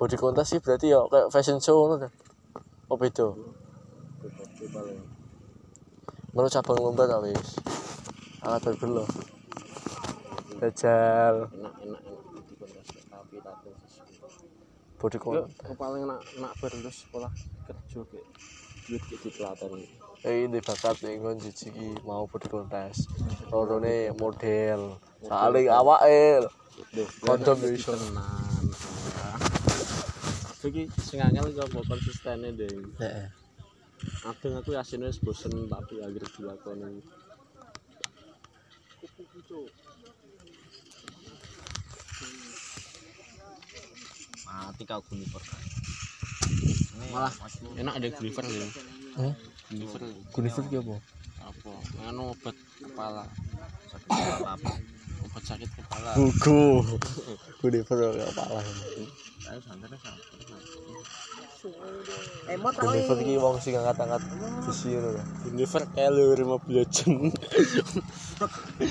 body contest sih berarti ya kayak fashion show ngono kan? Oh beda. Paling ngono cabang lomba ta wis? Alat berbelo Dajal enak enak enak. Di kontes tapi tato body contest paling nak nak berlulus sekolah kerja kayak duit kayak di pelatihan eh ini bakat nih ngon jijiki mau body contest lorone model. Saling awake. Kondom iso. tenan iki sing angel iku apa konsistene deh heeh Kadang aku yasin wis bosen tapi akhir dilakoni. mati kau Gunifer Malah enak ada Gulliver lho. Hmm? Gulliver Gunifer ki apa apa? Anu obat kepala, sakit kepala obat sakit kepala. buku Gunifer kepala ayo santai santai Gunifer ki wong sing angkat-angkat besi ngono lho. Gulliver kayak lho 15 jam.